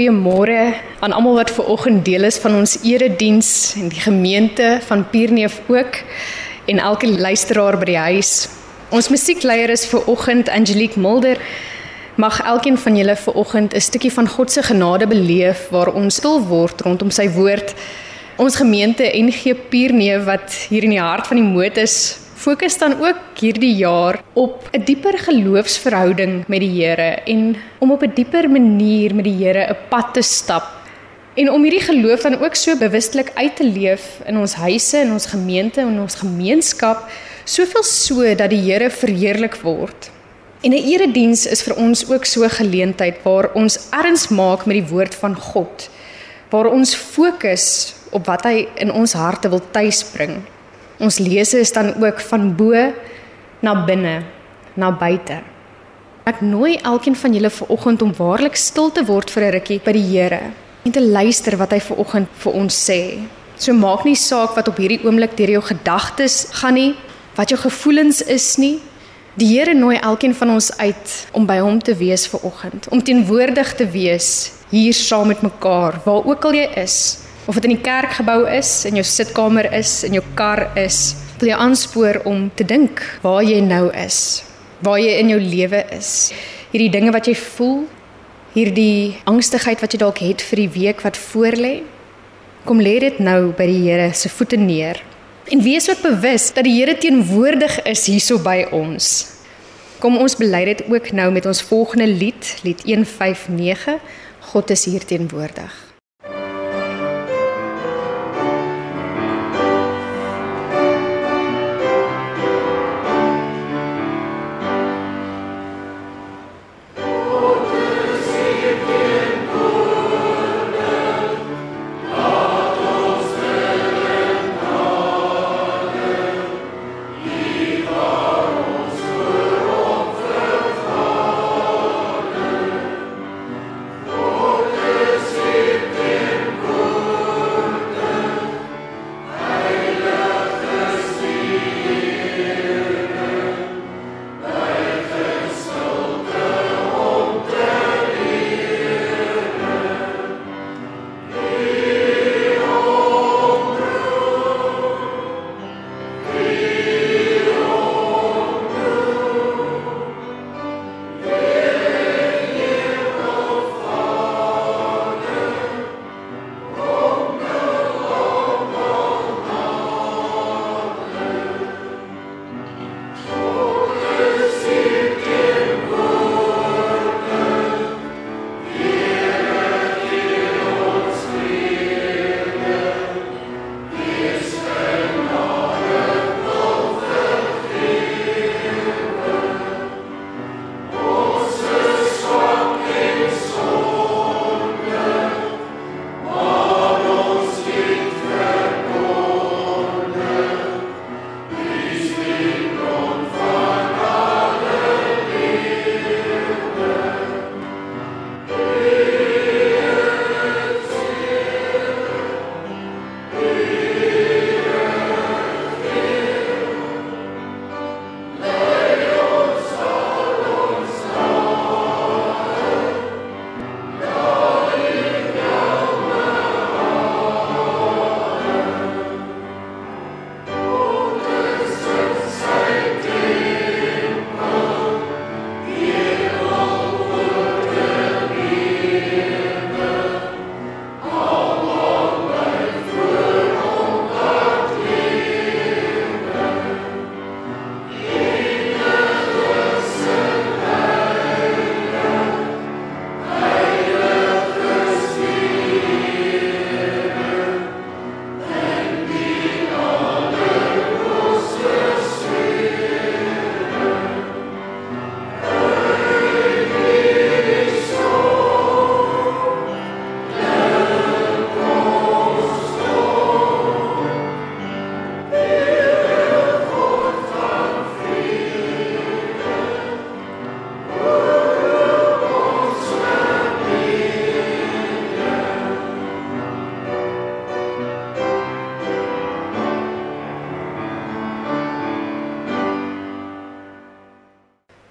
Goeiemôre aan almal wat ver oggend deel is van ons erediens en die gemeente van Pierneef ook en elke luisteraar by die huis. Ons musiekleier is ver oggend Angelique Mulder. Mag elkeen van julle ver oggend 'n stukkie van God se genade beleef waar ons stil word rondom sy woord. Ons gemeente NG Pierneef wat hier in die hart van die moot is, fokus dan ook hierdie jaar op 'n dieper geloofsverhouding met die Here en om op 'n dieper manier met die Here 'n pad te stap. En om hierdie geloof dan ook so bewustelik uit te leef in ons huise en ons gemeente en ons gemeenskap, soveel so dat die Here verheerlik word. En 'n erediens is vir ons ook so 'n geleentheid waar ons erns maak met die woord van God, waar ons fokus op wat hy in ons harte wil tuisbring. Ons lese is dan ook van bo na binne, na buite. Ek nooi elkeen van julle vanoggend om waarlik stil te word vir 'n rukkie by die Here en te luister wat hy vanoggend vir ons sê. So maak nie saak wat op hierdie oomblik deur jou gedagtes gaan nie, wat jou gevoelens is nie. Die Here nooi elkeen van ons uit om by hom te wees vanoggend, om teenwoordig te wees hier saam met mekaar, waar ook al jy is of dit in die kerkgebou is, in jou sitkamer is, in jou kar is, wil jy aanspoor om te dink waar jy nou is, waar jy in jou lewe is. Hierdie dinge wat jy voel, hierdie angstigheid wat jy dalk het vir die week wat voorlê, kom lê dit nou by die Here se voete neer. En wees ook bewus dat die Here teenwoordig is hierso by ons. Kom ons bely dit ook nou met ons volgende lied, lied 159. God is hier teenwoordig.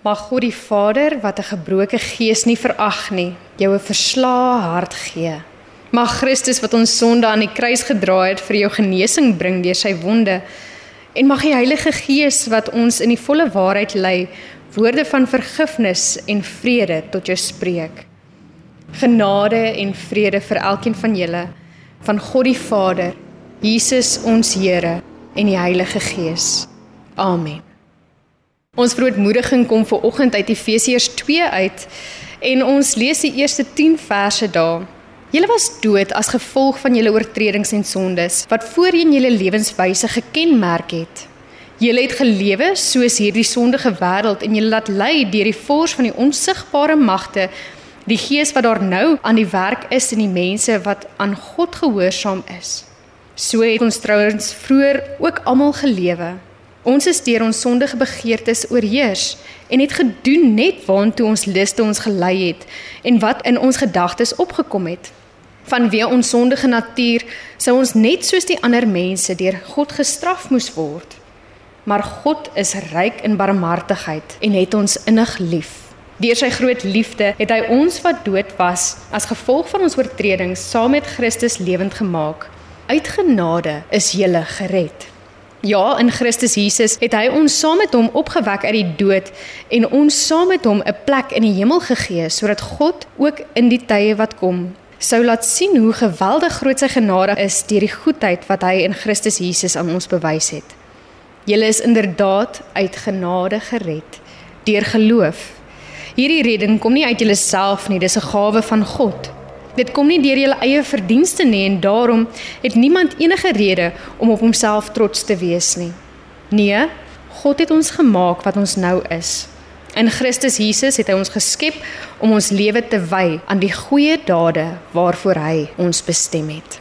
Mag God die Vader wat 'n gebroke gees nie verag nie, jou 'n verslae hart gee. Mag Christus wat ons sonde aan die kruis gedra het vir jou genesing bring deur sy wonde. En mag die Heilige Gees wat ons in die volle waarheid lei, woorde van vergifnis en vrede tot jou spreek. Genade en vrede vir elkeen van julle van God die Vader, Jesus ons Here en die Heilige Gees. Amen. Ons verootmoediging kom ver oggend uit Efesiërs 2 uit en ons lees die eerste 10 verse daar. Julle was dood as gevolg van julle oortredings en sondes wat voorheen julle lewenswyse gekenmerk het. Julle het gelewe soos hierdie sondige wêreld en julle laat lei deur die forse van die onsigbare magte, die gees wat daar nou aan die werk is in die mense wat aan God gehoorsaam is. So het ons trouens vroeër ook almal gelewe. Ons is deur ons sondige begeertes oorheers en het gedoen net waantoe ons liste ons gelei het en wat in ons gedagtes opgekom het. Vanweë ons sondige natuur sou ons net soos die ander mense deur God gestraf moes word. Maar God is ryk in barmhartigheid en het ons innig lief. Deur sy groot liefde het hy ons wat dood was as gevolg van ons oortredings saam met Christus lewend gemaak. Uit genade is jy gered. Ja, in Christus Jesus het hy ons saam met hom opgewek uit die dood en ons saam met hom 'n plek in die hemel gegee sodat God ook in die tye wat kom sou laat sien hoe geweldig groot sy genade is deur die goedheid wat hy in Christus Jesus aan ons bewys het. Julle is inderdaad uit genade gered deur geloof. Hierdie redding kom nie uit julleself nie, dis 'n gawe van God. Dit kom nie deur julle eie verdienste nie en daarom het niemand enige rede om op homself trots te wees nie. Nee, God het ons gemaak wat ons nou is. In Christus Jesus het hy ons geskep om ons lewe te wy aan die goeie dade waarvoor hy ons bestem het.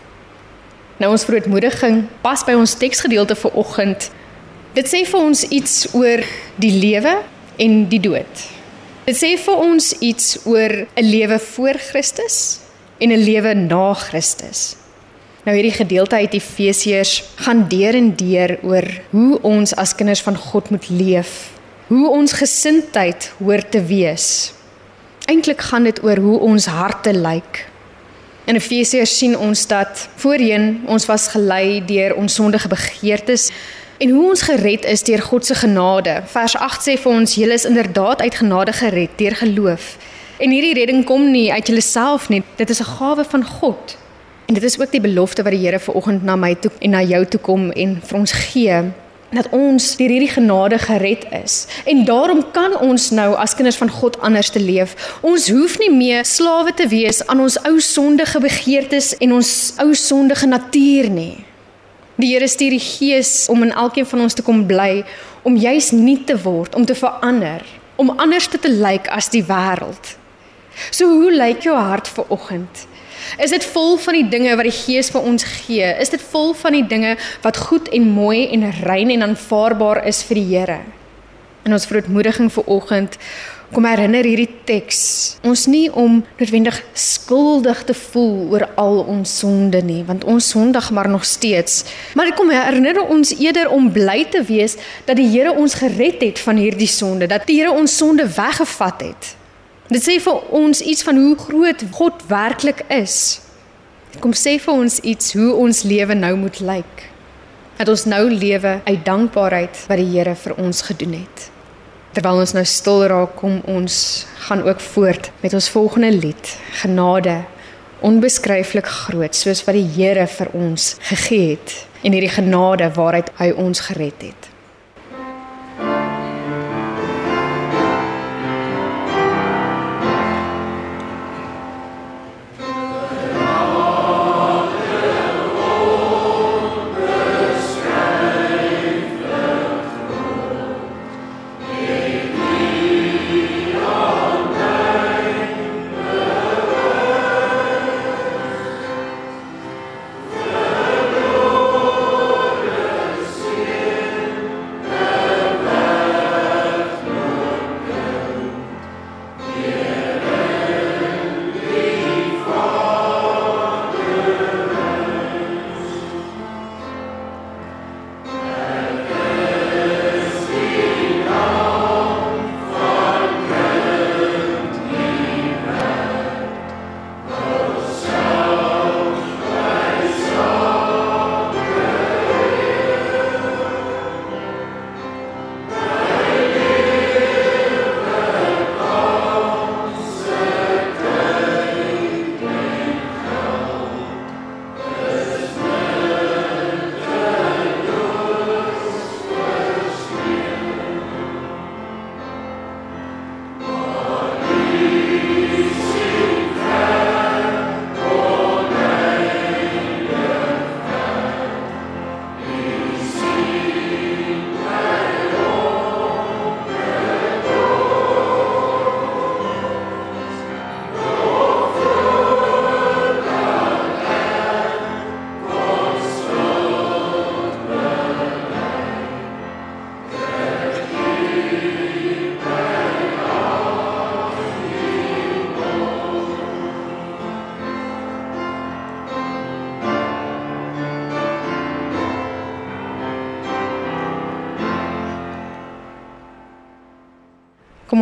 Nou ons verootmoediging pas by ons teksgedeelte vir oggend. Dit sê vir ons iets oor die lewe en die dood. Dit sê vir ons iets oor 'n lewe voor Christus en 'n lewe na Christus. Nou hierdie gedeelte uit Efesiërs gaan deur en deur oor hoe ons as kinders van God moet leef, hoe ons gesindheid hoort te wees. Eintlik gaan dit oor hoe ons harte lyk. In Efesiërs sien ons dat voorheen ons was gelei deur ons sondige begeertes en hoe ons gered is deur God se genade. Vers 8 sê vir ons: "Julle is inderdaad uit genade gered deur geloof." En hierdie redding kom nie uit jouself nie. Dit is 'n gawe van God. En dit is ook die belofte wat die Here vanoggend na my toe en na jou toe kom en vir ons gee dat ons deur hierdie genade gered is. En daarom kan ons nou as kinders van God anders te leef. Ons hoef nie meer slawe te wees aan ons ou sondige begeertes en ons ou sondige natuur nie. Die Here stuur die Gees om in elkeen van ons te kom bly, om juis nuut te word, om te verander, om anders te, lyk as die wêreld. So hoe lyk jou hart vir oggend? Is dit vol van die dinge wat die Gees vir ons gee? Is dit vol van die dinge wat goed en mooi en rein en aanvaarbaar is vir die Here? In ons verootmoediging vir oggend kom herinner hierdie teks ons nie om noodwendig skuldig te voel oor al ons sonde nie, want ons sondig maar nog steeds. Maar dit kom herinner ons eerder om bly te wees dat die Here ons gered het van hierdie sonde, dat die Here ons sonde weggevat het. Dit sê vir ons iets van hoe groot God werklik is. Dit kom sê vir ons iets hoe ons lewe nou moet lyk. Dat ons nou lewe uit dankbaarheid wat die Here vir ons gedoen het. Terwyl ons nou stil raak, kom ons gaan ook voort met ons volgende lied. Genade onbeskryflik groot soos wat die Here vir ons gegee het en hierdie genade waaruit hy ons gered het.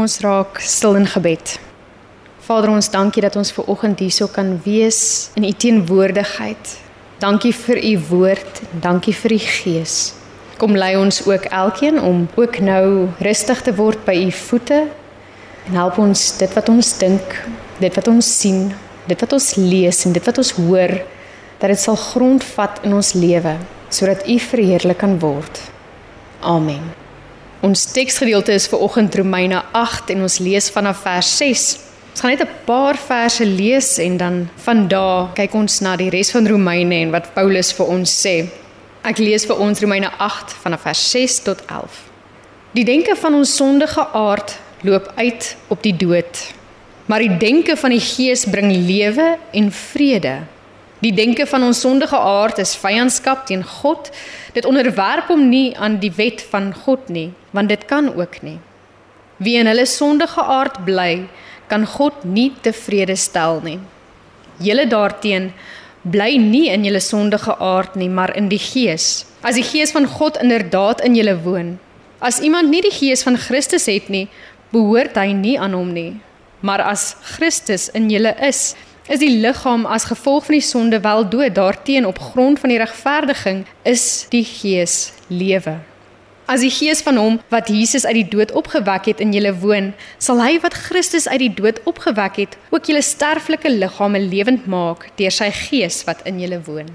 Ons raak stil in gebed. Vader, ons dankie dat ons ver oggend hierso kan wees in u teenwoordigheid. Dankie vir u woord, dankie vir u gees. Kom lei ons ook elkeen om ook nou rustig te word by u voete en help ons dit wat ons dink, dit wat ons sien, dit wat ons lees en dit wat ons hoor dat dit sal grondvat in ons lewe sodat U verheerlik kan word. Amen. Ons teksgedeelte is vir oggend Romeine 8 en ons lees vanaf vers 6. Ons gaan net 'n paar verse lees en dan van daar kyk ons na die res van Romeine en wat Paulus vir ons sê. Ek lees vir ons Romeine 8 vanaf vers 6 tot 11. Die denke van ons sondige aard loop uit op die dood. Maar die denke van die Gees bring lewe en vrede. Die denke van ons sondige aard is vyandskap teen God. Dit onderwerp hom nie aan die wet van God nie, want dit kan ook nie. Wie in hulle sondige aard bly, kan God nie tevrede stel nie. Julle daarteen bly nie in julle sondige aard nie, maar in die Gees. As die Gees van God inderdaad in julle woon. As iemand nie die Gees van Christus het nie, behoort hy nie aan hom nie. Maar as Christus in julle is, is die liggaam as gevolg van die sonde wel dood daarteen op grond van die regverdiging is die gees lewe as die gees van hom wat Jesus uit die dood opgewek het in julle woon sal hy wat Christus uit die dood opgewek het ook julle sterflike liggame lewend maak deur sy gees wat in julle woon.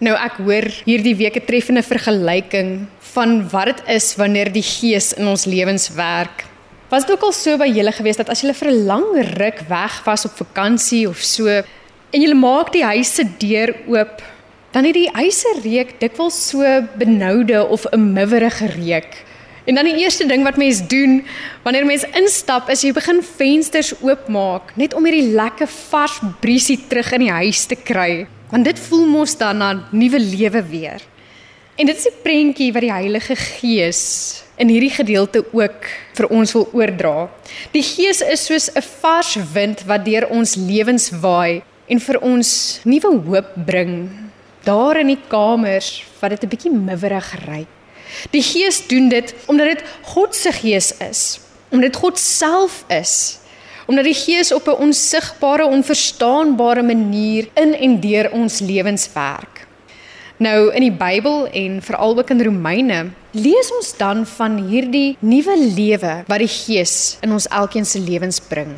Nou ek hoor hierdie week 'n treffende vergelyking van wat dit is wanneer die gees in ons lewens werk. Was dit ook al so by julle gewees dat as julle vir 'n lang ruk weg was op vakansie of so en julle maak die huis se deur oop, dan het die huis se reuk dikwels so benoude of 'n miwerige reuk. En dan die eerste ding wat mens doen wanneer mens instap is jy begin vensters oopmaak net om hierdie lekker vars briesie terug in die huis te kry, want dit voel mos dan na nuwe lewe weer. En dit is 'n prentjie wat die Heilige Gees in hierdie gedeelte ook vir ons wil oordra. Die Gees is soos 'n vars wind wat deur ons lewens waai en vir ons nuwe hoop bring. Daar in die kamers wat dit 'n bietjie miwerig ry. Die Gees doen dit omdat dit God se Gees is, omdat dit God self is. Omdat die Gees op 'n onsigbare, onverstaanbare manier in en deur ons lewens werk. Nou in die Bybel en veral ook in Romeine lees ons dan van hierdie nuwe lewe wat die Gees in ons elkeen se lewens bring.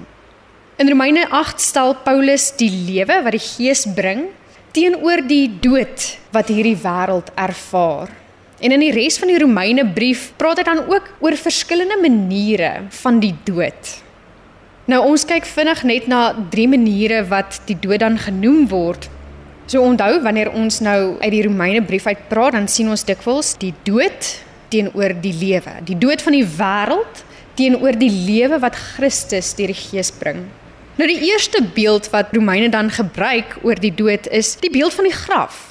In Romeine 8 stel Paulus die lewe wat die Gees bring teenoor die dood wat hierdie wêreld ervaar. En in die res van die Romeine brief praat hy dan ook oor verskillende maniere van die dood. Nou ons kyk vinnig net na drie maniere wat die dood dan genoem word So onthou wanneer ons nou uit die Romeine brief uit praat, dan sien ons dikwels die dood teenoor die lewe. Die dood van die wêreld teenoor die lewe wat Christus deur die Gees bring. Nou die eerste beeld wat Romeine dan gebruik oor die dood is die beeld van die graf.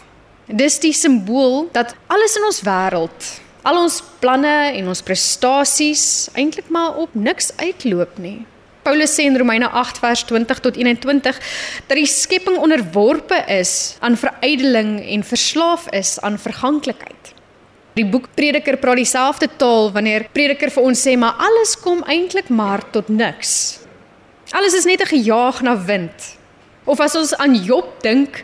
Dis die simbool dat alles in ons wêreld, al ons planne en ons prestasies eintlik maar op niks uitloop nie. Paulus sê in Romeine 8 vers 20 tot 21 dat die skepping onderworpe is aan verydeling en verslaaf is aan verganklikheid. Die boek Prediker praat dieselfde taal wanneer Prediker vir ons sê maar alles kom eintlik maar tot niks. Alles is net 'n gejaag na wind. Of as ons aan Job dink,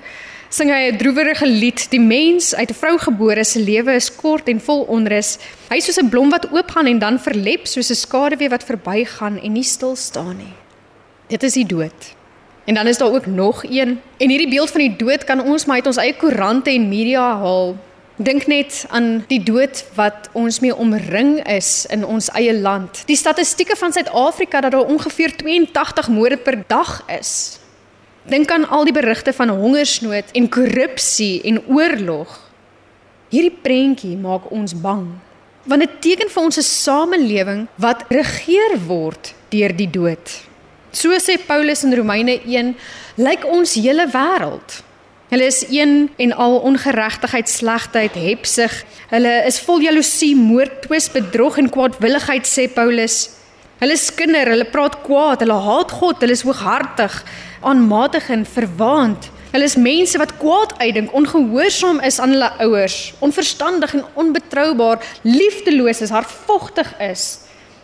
sing hy 'n droewerige lied. Die mens uit 'n vrou gebore se lewe is kort en vol onrus. Hy is soos 'n blom wat oopgaan en dan verlep, soos 'n skaduwee wat verbygaan en nie stil staan nie. Dit is die dood. En dan is daar ook nog een. En hierdie beeld van die dood kan ons maar uit ons eie koerante en media haal. Dink net aan die dood wat ons mee omring is in ons eie land. Die statistieke van Suid-Afrika dat daar ongeveer 82 moorde per dag is. Dink aan al die berigte van hongersnood en korrupsie en oorlog. Hierdie prentjie maak ons bang. Want dit teken vir ons 'n samelewing wat regeer word deur die dood. So sê Paulus in Romeine 1, lyk ons hele wêreld. Hulle is een en al ongeregtigheid, slegheid, hebsug. Hulle is vol jaloesie, moord, twis, bedrog en kwaadwilligheid sê Paulus. Hulle skinder, hulle praat kwaad, hulle haat God, hulle is hooghartig, aanmatig en verwaand. Hulle is mense wat kwaad uitdink, ongehoorsaam is aan hulle ouers, onverstandig en onbetroubaar, liefdeloos is, hardvogtig is.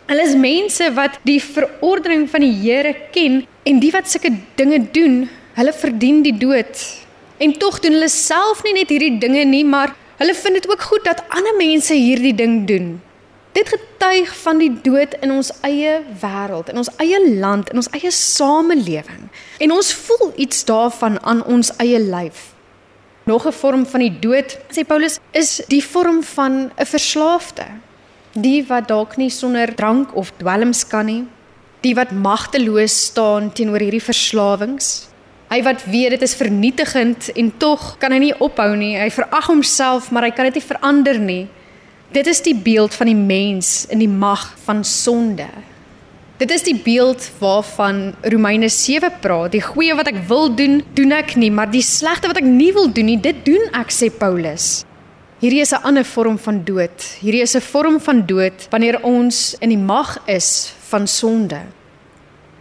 Hulle is mense wat die verordening van die Here ken en die wat sulke dinge doen, hulle verdien die dood. En tog doen hulle self nie net hierdie dinge nie, maar hulle vind dit ook goed dat ander mense hierdie ding doen. Dit getuig van die dood in ons eie wêreld, in ons eie land, in ons eie samelewing. En ons voel iets daarvan aan ons eie lyf. Nog 'n vorm van die dood, sê Paulus, is die vorm van 'n verslaafde die wat dalk nie sonder drank of dwelms kan nie, die wat magteloos staan teenoor hierdie verslawings. Hy wat weet dit is vernietigend en tog kan hy nie ophou nie. Hy verag homself, maar hy kan dit nie verander nie. Dit is die beeld van die mens in die mag van sonde. Dit is die beeld waarvan Romeine 7 praat. Die goeie wat ek wil doen, doen ek nie, maar die slegte wat ek nie wil doen nie, dit doen ek sê Paulus. Hierdie is 'n ander vorm van dood. Hierdie is 'n vorm van dood wanneer ons in die mag is van sonde.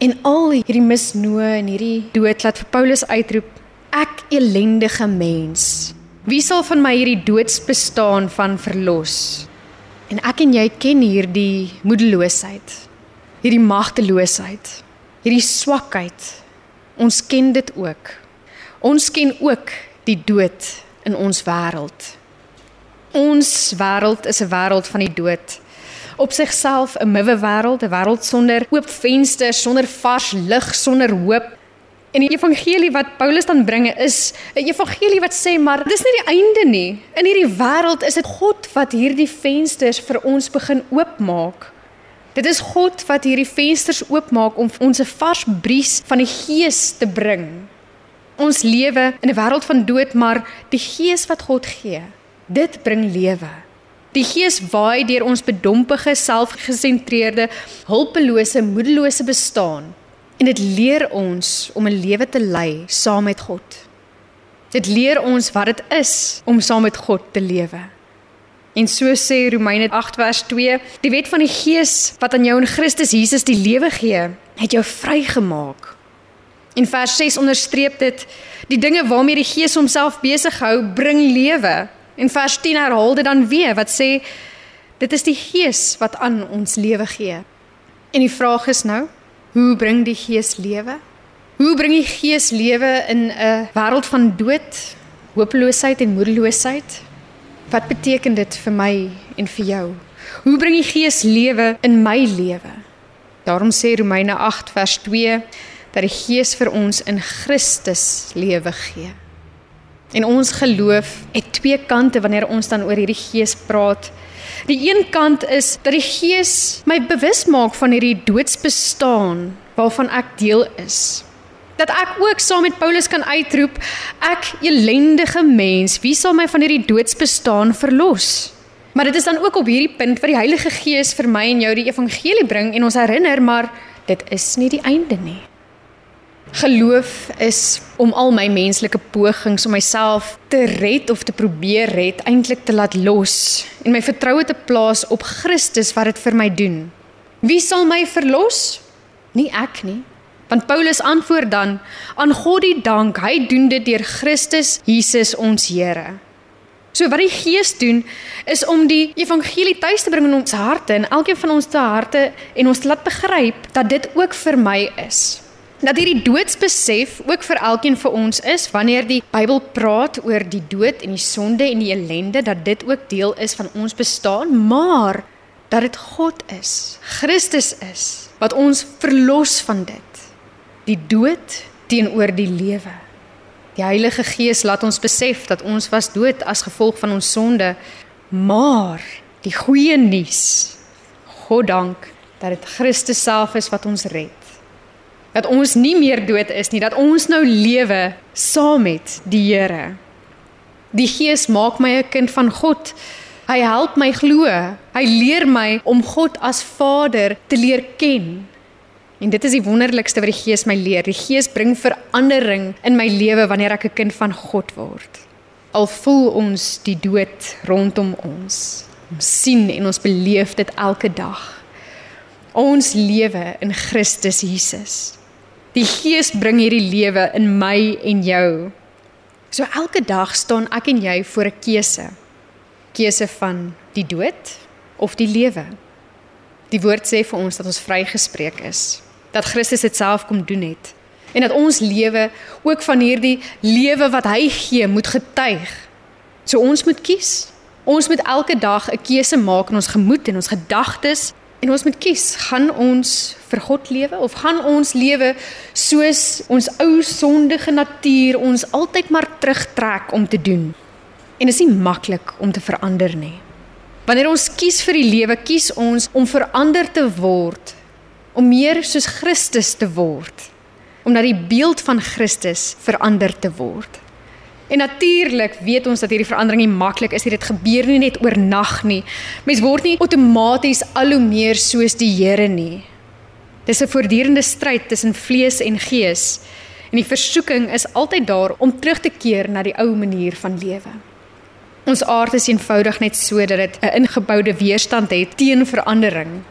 En al hierdie misnoë en hierdie dood laat vir Paulus uitroep: Ek ellendige mens. Wie sal van my hierdie doodsbestaan van verlos? En ek en jy ken hierdie moedeloosheid, hierdie magteloosheid, hierdie swakheid. Ons ken dit ook. Ons ken ook die dood in ons wêreld. Ons wêreld is 'n wêreld van die dood. Op sigself 'n muwe wêreld, 'n wêreld sonder oop vensters, sonder vars lig, sonder hoop. En die evangelie wat Paulus dan bringe is 'n evangelie wat sê maar dis nie die einde nie. In hierdie wêreld is dit God wat hierdie vensters vir ons begin oopmaak. Dit is God wat hierdie vensters oopmaak om ons 'n vars bries van die Gees te bring. Ons lewe in 'n wêreld van dood, maar die Gees wat God gee, Dit bring lewe. Die Gees waai deur ons bedompige, selfgesentreerde, hulpelose, moedelose bestaan en dit leer ons om 'n lewe te lei saam met God. Dit leer ons wat dit is om saam met God te lewe. En so sê Romeine 8 vers 2, die wet van die Gees wat aan jou in Christus Jesus die lewe gee, het jou vrygemaak. In vers 6 onderstreep dit die dinge waarmee die Gees homself besig hou, bring lewe. En vers 10 herhaal dit dan weer wat sê dit is die Gees wat aan ons lewe gee. En die vraag is nou, hoe bring die Gees lewe? Hoe bring die Gees lewe in 'n wêreld van dood, hopeloosheid en moedeloosheid? Wat beteken dit vir my en vir jou? Hoe bring die Gees lewe in my lewe? Daarom sê Romeine 8 vers 2 dat die Gees vir ons in Christus lewe gee. En ons geloof het twee kante wanneer ons dan oor hierdie gees praat. Die een kant is dat die gees my bewus maak van hierdie doodsbestaan waarvan ek deel is. Dat ek ook saam met Paulus kan uitroep, ek ellendige mens, wie sal my van hierdie doodsbestaan verlos? Maar dit is dan ook op hierdie punt wat die Heilige Gees vir my en jou die evangelie bring en ons herinner, maar dit is nie die einde nie. Geloof is om al my menslike pogings om myself te red of te probeer red eintlik te laat los en my vertroue te plaas op Christus wat dit vir my doen. Wie sal my verlos? Nie ek nie. Want Paulus antwoord dan: "Aan God die dank, hy doen dit deur Christus Jesus ons Here." So wat die Gees doen is om die evangelie tuis te bring in ons harte en elkeen van ons te harte en ons te laat begryp dat dit ook vir my is dat hierdie doodsbesef ook vir elkeen vir ons is wanneer die Bybel praat oor die dood en die sonde en die ellende dat dit ook deel is van ons bestaan, maar dat dit God is, Christus is wat ons verlos van dit. Die dood teenoor die lewe. Die Heilige Gees laat ons besef dat ons was dood as gevolg van ons sonde, maar die goeie nuus, God dank dat dit Christus self is wat ons red dat ons nie meer dood is nie, dat ons nou lewe saam met die Here. Die Gees maak my 'n kind van God. Hy help my glo. Hy leer my om God as Vader te leer ken. En dit is die wonderlikste wat die Gees my leer. Die Gees bring verandering in my lewe wanneer ek 'n kind van God word. Al voel ons die dood rondom ons. Ons sien en ons beleef dit elke dag. Ons lewe in Christus Jesus. Die Gees bring hierdie lewe in my en jou. So elke dag staan ek en jy voor 'n keuse. Keuse van die dood of die lewe. Die woord sê vir ons dat ons vrygespreek is, dat Christus dit self kom doen het en dat ons lewe ook van hierdie lewe wat hy gee moet getuig. So ons moet kies. Ons moet elke dag 'n keuse maak in ons gemoed en ons gedagtes en ons moet kies, gaan ons vir God lewe of gaan ons lewe soos ons ou sondige natuur ons altyd maar terugtrek om te doen? En dit is nie maklik om te verander nie. Wanneer ons kies vir die lewe, kies ons om verander te word, om meer soos Christus te word, om na die beeld van Christus verander te word. En natuurlik weet ons dat hierdie verandering nie maklik is nie. Dit gebeur nie net oornag nie. Mens word nie outomaties al hoe meer soos die Here nie. Dis 'n voortdurende stryd tussen vlees en gees. En die versoeking is altyd daar om terug te keer na die ou manier van lewe. Ons aard is eenvoudig net so dat dit 'n ingeboude weerstand het teen verandering.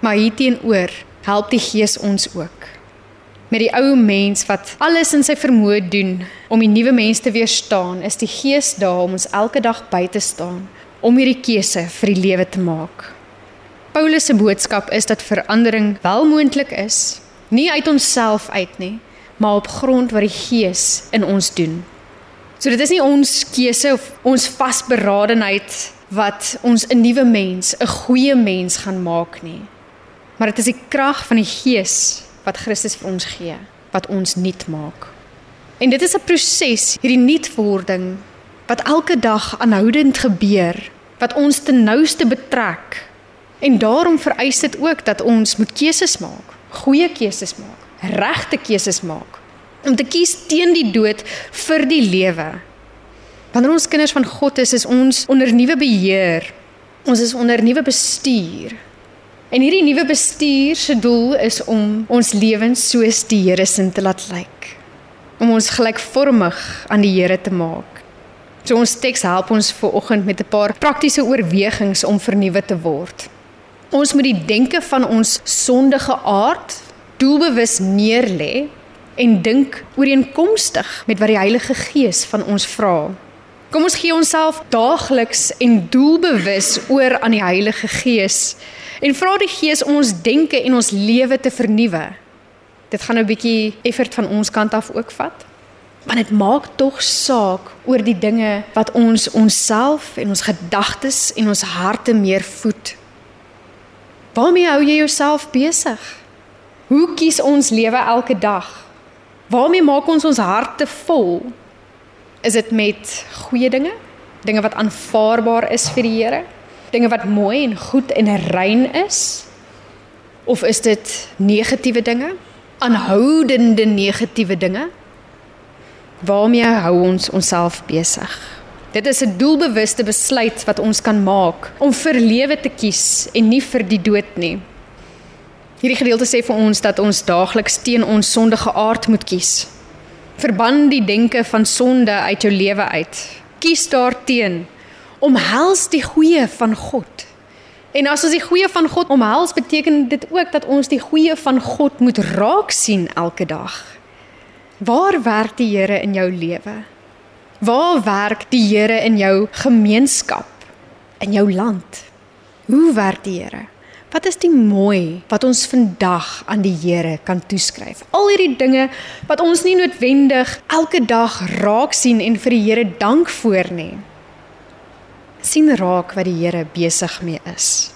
Maar hierteenoor help die Gees ons ook. Met die ou mens wat alles in sy vermoë doen om die nuwe mens te weerstaan, is die Gees daar om ons elke dag by te staan om hierdie keuse vir die lewe te maak. Paulus se boodskap is dat verandering wel moontlik is, nie uit onsself uit nie, maar op grond wat die Gees in ons doen. So dit is nie ons keuse of ons vasberadenheid wat ons 'n nuwe mens, 'n goeie mens gaan maak nie. Maar dit is die krag van die Gees wat Christus vir ons gee wat ons nuut maak. En dit is 'n proses, hierdie nuutwording wat elke dag aanhoudend gebeur, wat ons ten nouste betrek. En daarom vereis dit ook dat ons moet keuses maak, goeie keuses maak, regte keuses maak om te kies teen die dood vir die lewe. Wanneer ons kinders van God is, is ons onder nuwe beheer. Ons is onder nuwe bestuur. En hierdie nuwe bestuur se doel is om ons lewens soos die Here se te laat lyk. Om ons gelykvormig aan die Here te maak. So ons teks help ons ver oggend met 'n paar praktiese oorwegings om vernuwe te word. Ons moet die denke van ons sondige aard doelbewus neerlê en dink ooreenkomstig met wat die Heilige Gees van ons vra. Kom ons gee onsself daagliks en doelbewus oor aan die Heilige Gees en vra die Gees om ons denke en ons lewe te vernuwe. Dit gaan nou 'n bietjie effort van ons kant af ook vat. Want dit maak tog saak oor die dinge wat ons onsself en ons gedagtes en ons harte meer voed. Waarmee hou jy jouself besig? Hoe kies ons lewe elke dag? Waarmee maak ons ons harte vol? Is dit met goeie dinge? Dinge wat aanvaarbaar is vir die Here? Dinge wat mooi en goed en rein is? Of is dit negatiewe dinge? Aanhoudende negatiewe dinge? Waarmee hou ons onsself besig? Dit is 'n doelbewuste besluit wat ons kan maak om vir lewe te kies en nie vir die dood nie. Hierdie gedeelte sê vir ons dat ons daagliks teen ons sondige aard moet kies. Verban die denke van sonde uit jou lewe uit. Kies daarteen. Omhels die goeie van God. En as ons die goeie van God omhels, beteken dit ook dat ons die goeie van God moet raak sien elke dag. Waar werk die Here in jou lewe? Waar werk die Here in jou gemeenskap? In jou land? Hoe werk die Here? Wat is die mooi wat ons vandag aan die Here kan toeskryf? Al hierdie dinge wat ons nie noodwendig elke dag raak sien en vir die Here dank voor nie. sien raak wat die Here besig mee is.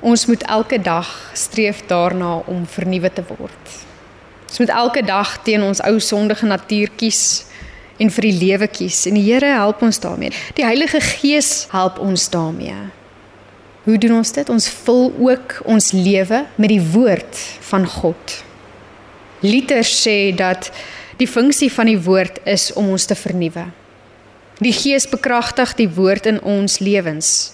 Ons moet elke dag streef daarna om vernuwe te word. Ons moet elke dag teen ons ou sondige natuur kies en vir die lewe kies en die Here help ons daarmee. Die Heilige Gees help ons daarmee. Hoe doen ons dit? Ons vul ook ons lewe met die woord van God. Luther sê dat die funksie van die woord is om ons te vernuwe. Die Gees bekragtig die woord in ons lewens.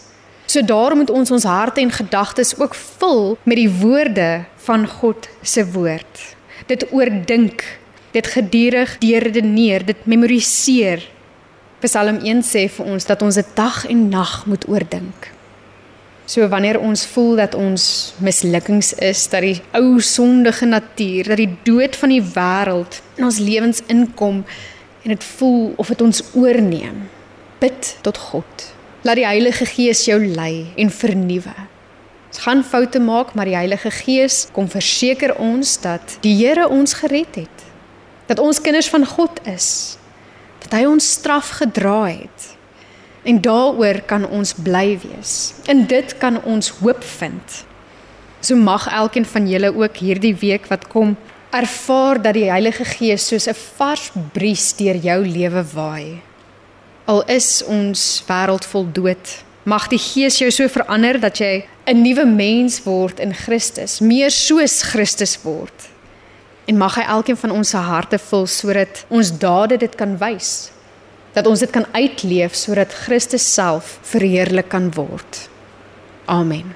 So daarom moet ons ons harte en gedagtes ook vul met die woorde van God se woord. Dit oordink, dit gedurig deurredeneer, dit memoriseer. Psalm 1 sê vir ons dat ons dit dag en nag moet oordink. So wanneer ons voel dat ons mislukkings is, dat die ou sondige natuur, dat die dood van die wêreld in ons lewens inkom en dit voel of dit ons oorneem, bid tot God. Laat die Heilige Gees jou lei en vernuwe. Ons gaan foute maak, maar die Heilige Gees kom verseker ons dat die Here ons gered het. Dat ons kinders van God is. Dat hy ons straf gedra het. En daaroor kan ons bly wees. In dit kan ons hoop vind. So mag elkeen van julle ook hierdie week wat kom ervaar dat die Heilige Gees soos 'n vars bries deur jou lewe waai. Al is ons wêreld vol dood, mag die Gees jou so verander dat jy 'n nuwe mens word in Christus, meer soos Christus word. En mag hy elkeen van ons se harte vul sodat ons dade dit kan wys. Dat ons dit kan uitleef sodat Christus self verheerlik kan word. Amen.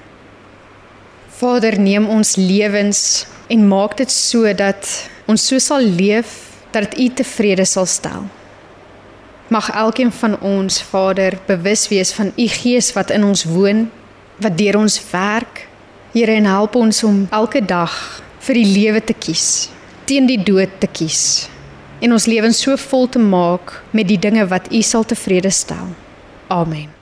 Vader, neem ons lewens en maak dit so dat ons so sal leef dat U tevrede sal stel. Mag elkeen van ons, Vader, bewus wees van U Gees wat in ons woon, wat deur ons werk. Here, en help ons om elke dag vir die lewe te kies, teen die dood te kies en ons lewens so vol te maak met die dinge wat U sal tevrede stel. Amen.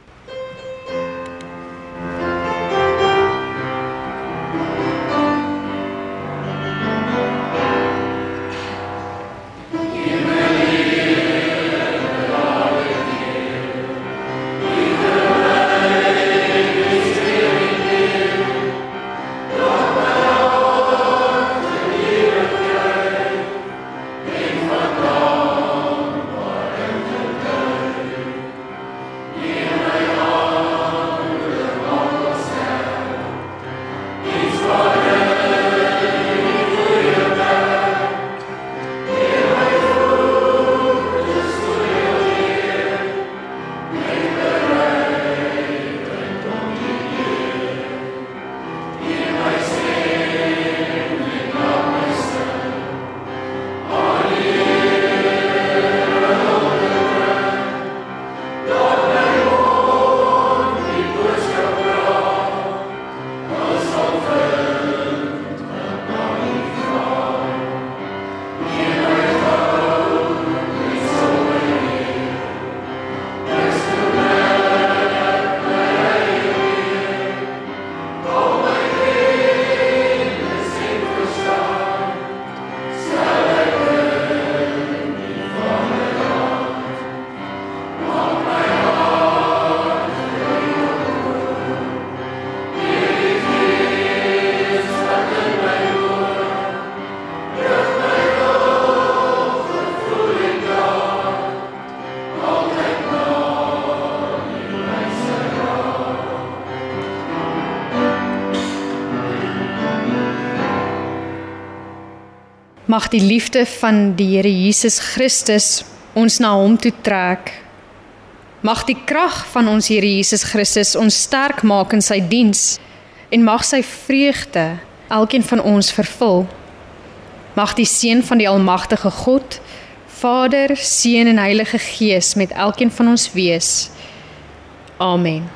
Mag die liefde van die Here Jesus Christus ons na hom toe trek. Mag die krag van ons Here Jesus Christus ons sterk maak in sy diens en mag sy vreugde elkeen van ons vervul. Mag die seën van die almagtige God, Vader, Seun en Heilige Gees met elkeen van ons wees. Amen.